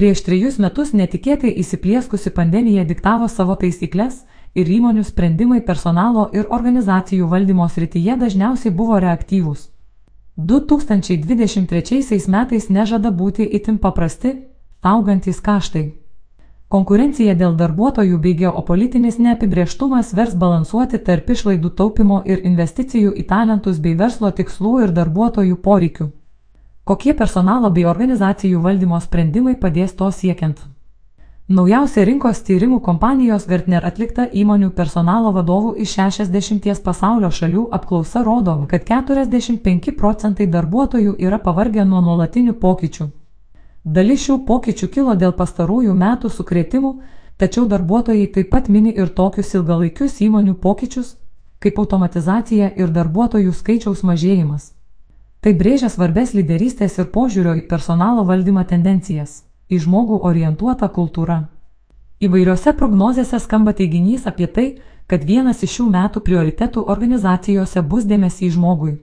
Prieš trejus metus netikėtai įsiplieskusi pandemija diktavo savo taisyklės ir įmonių sprendimai personalo ir organizacijų valdymo srityje dažniausiai buvo reaktyvūs. 2023 metais nežada būti itin paprasti, augantis kaštai. Konkurencija dėl darbuotojų bei geopolitinis neapibrieštumas vers balansuoti tarp išlaidų taupimo ir investicijų į talentus bei verslo tikslų ir darbuotojų poreikių. Kokie personalo bei organizacijų valdymo sprendimai padės to siekiant? Naujausia rinkos tyrimų kompanijos Gartner atlikta įmonių personalo vadovų iš 60 pasaulio šalių apklausa rodo, kad 45 procentai darbuotojų yra pavargę nuo nuolatinių pokyčių. Dalis šių pokyčių kilo dėl pastarųjų metų sukretimų, tačiau darbuotojai taip pat mini ir tokius ilgalaikius įmonių pokyčius, kaip automatizacija ir darbuotojų skaičiaus mažėjimas. Tai brėžia svarbes lyderystės ir požiūrio į personalo valdymą tendencijas - į žmogų orientuotą kultūrą. Įvairiose prognozėse skamba teiginys apie tai, kad vienas iš šių metų prioritetų organizacijose bus dėmesys žmogui.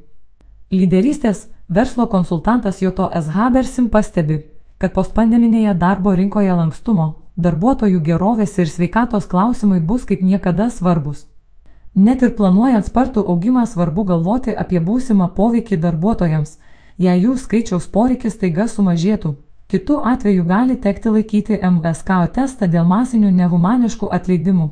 Lyderystės verslo konsultantas Joto S. Habersim pastebi, kad postpandeminėje darbo rinkoje lankstumo, darbuotojų gerovės ir sveikatos klausimai bus kaip niekada svarbus. Net ir planuojant spartų augimą svarbu galvoti apie būsimą poveikį darbuotojams, jei jų skaičiaus poreikis taiga sumažėtų. Kitu atveju gali tekti laikyti MSKO testą dėl masinių nehumaniškų atleidimų.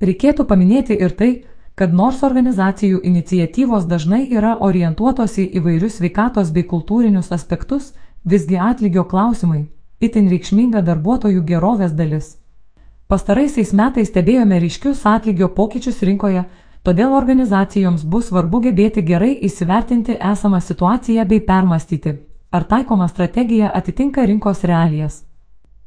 Reikėtų paminėti ir tai, kad nors organizacijų iniciatyvos dažnai yra orientuotos į įvairius sveikatos bei kultūrinius aspektus, Visgi atlygio klausimai - itin reikšminga darbuotojų gerovės dalis. Pastaraisiais metais stebėjome ryškius atlygio pokyčius rinkoje, todėl organizacijoms bus svarbu gebėti gerai įsivertinti esamą situaciją bei permastyti, ar taikoma strategija atitinka rinkos realijas.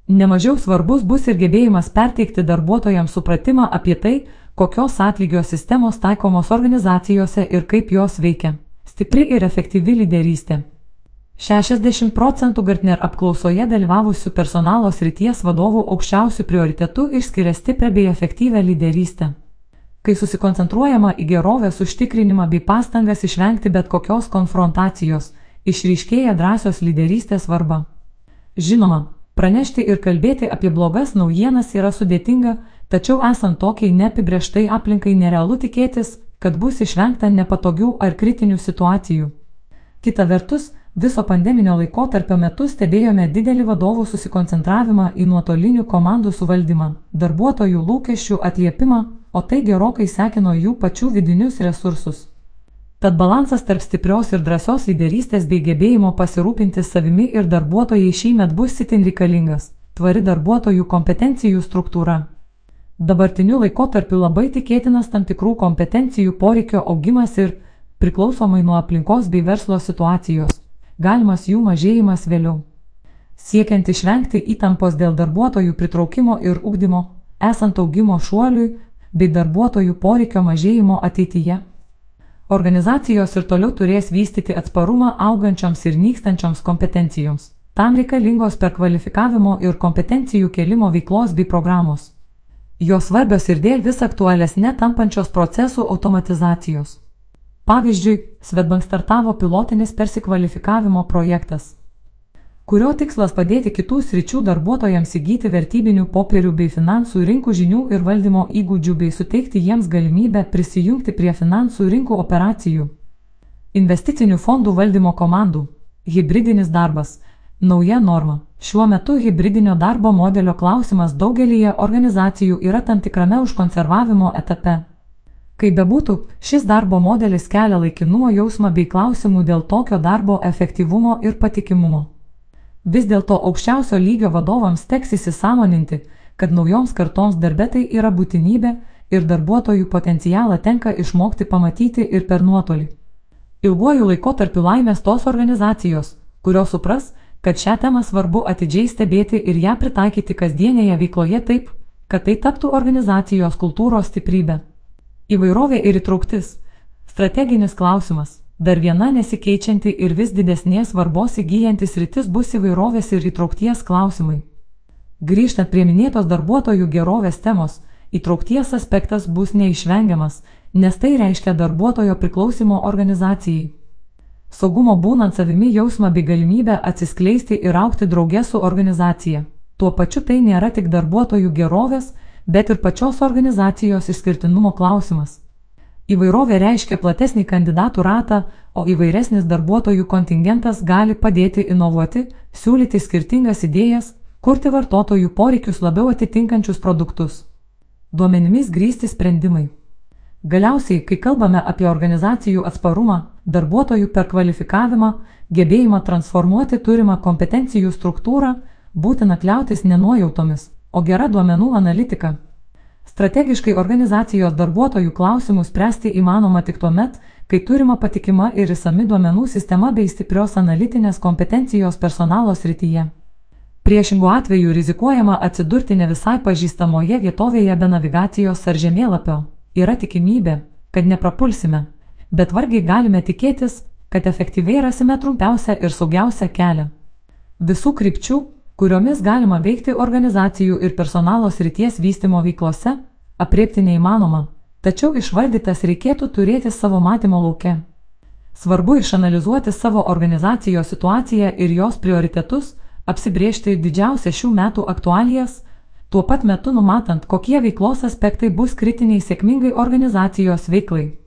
Nemažiau svarbus bus ir gebėjimas perteikti darbuotojams supratimą apie tai, kokios atlygio sistemos taikomos organizacijose ir kaip jos veikia. Stipri ir efektyvi lyderystė. 60 procentų Gartner apklausoje dalyvavusių personalo srities vadovų aukščiausių prioritetų išskiria stiprią bei efektyvę lyderystę. Kai susikoncentruojama į gerovės užtikrinimą bei pastangas išvengti bet kokios konfrontacijos, išryškėja drąsios lyderystės svarba. Žinoma, pranešti ir kalbėti apie blogas naujienas yra sudėtinga, tačiau esant tokiai neapibrieštai aplinkai nerealu tikėtis, kad bus išvengta nepatogių ar kritinių situacijų. Kita vertus, Viso pandeminio laikotarpio metu stebėjome didelį vadovų susikoncentravimą į nuotolinių komandų suvaldymą, darbuotojų lūkesčių atliepimą, o tai gerokai sekino jų pačių vidinius resursus. Tad balansas tarp stiprios ir drąsios lyderystės bei gebėjimo pasirūpinti savimi ir darbuotojai šįmet bus itin reikalingas - tvari darbuotojų kompetencijų struktūra. Dabartiniu laikotarpiu labai tikėtinas tam tikrų kompetencijų poreikio augimas ir, priklausomai nuo aplinkos bei verslo situacijos, galimas jų mažėjimas vėliau. Siekiant išvengti įtampos dėl darbuotojų pritraukimo ir ugdymo, esant augimo šuoliui bei darbuotojų poreikio mažėjimo ateityje. Organizacijos ir toliau turės vystyti atsparumą augančioms ir nykstančioms kompetencijoms. Tam reikalingos per kvalifikavimo ir kompetencijų kelimo veiklos bei programos. Jos svarbios ir dėl vis aktualesnė tampančios procesų automatizacijos. Pavyzdžiui, Svetbank startavo pilotinis persikvalifikavimo projektas, kurio tikslas padėti kitų sričių darbuotojams įgyti vertybinių popierių bei finansų rinkų žinių ir valdymo įgūdžių bei suteikti jiems galimybę prisijungti prie finansų rinkų operacijų. Investicinių fondų valdymo komandų. Hybridinis darbas. Nauja norma. Šiuo metu hybridinio darbo modelio klausimas daugelįje organizacijų yra tam tikrame užkonservavimo etape. Kaip bebūtų, šis darbo modelis kelia laikinumo jausmą bei klausimų dėl tokio darbo efektyvumo ir patikimumo. Vis dėlto aukščiausio lygio vadovams teks įsisamoninti, kad naujoms kartoms darbė tai yra būtinybė ir darbuotojų potencialą tenka išmokti pamatyti ir per nuotolį. Ilguoju laikotarpiu laimės tos organizacijos, kurios supras, kad šią temą svarbu atidžiai stebėti ir ją pritaikyti kasdienėje veikloje taip, kad tai taptų organizacijos kultūros stiprybė. Įvairovė ir įtrauktis - strateginis klausimas. Dar viena nesikeičianti ir vis didesnės svarbos įgyjantis rytis bus įvairovės ir įtraukties klausimai. Grįžtant prie minėtos darbuotojų gerovės temos, įtraukties aspektas bus neišvengiamas, nes tai reiškia darbuotojo priklausimo organizacijai. Saugumo būnant savimi jausmą bei galimybę atsiskleisti ir aukti draugė su organizacija. Tuo pačiu tai nėra tik darbuotojų gerovės, bet ir pačios organizacijos išskirtinumo klausimas. Įvairovė reiškia platesnį kandidatų ratą, o įvairesnis darbuotojų kontingentas gali padėti inovuoti, siūlyti skirtingas idėjas, kurti vartotojų poreikius labiau atitinkančius produktus. Duomenimis grįsti sprendimai. Galiausiai, kai kalbame apie organizacijų atsparumą, darbuotojų perkvalifikavimą, gebėjimą transformuoti turimą kompetencijų struktūrą, būtina kliautis ne nuojautomis, o gera duomenų analitika. Strategiškai organizacijos darbuotojų klausimus spręsti įmanoma tik tuo met, kai turima patikima ir įsami duomenų sistema bei stiprios analitinės kompetencijos personalo srityje. Priešingų atveju rizikuojama atsidurti ne visai pažįstamoje vietovėje be navigacijos ar žemėlapio. Yra tikimybė, kad neprapulsime, bet vargiai galime tikėtis, kad efektyviai rasime trumpiausią ir saugiausią kelią. Visų krypčių, kuriomis galima veikti organizacijų ir personalo srities vystimo veiklose, apriepti neįmanoma, tačiau išvardytas reikėtų turėti savo matymo lauke. Svarbu išanalizuoti savo organizacijos situaciją ir jos prioritetus, apsibriežti didžiausią šių metų aktualijas, tuo pat metu numatant, kokie veiklos aspektai bus kritiniai sėkmingai organizacijos veiklai.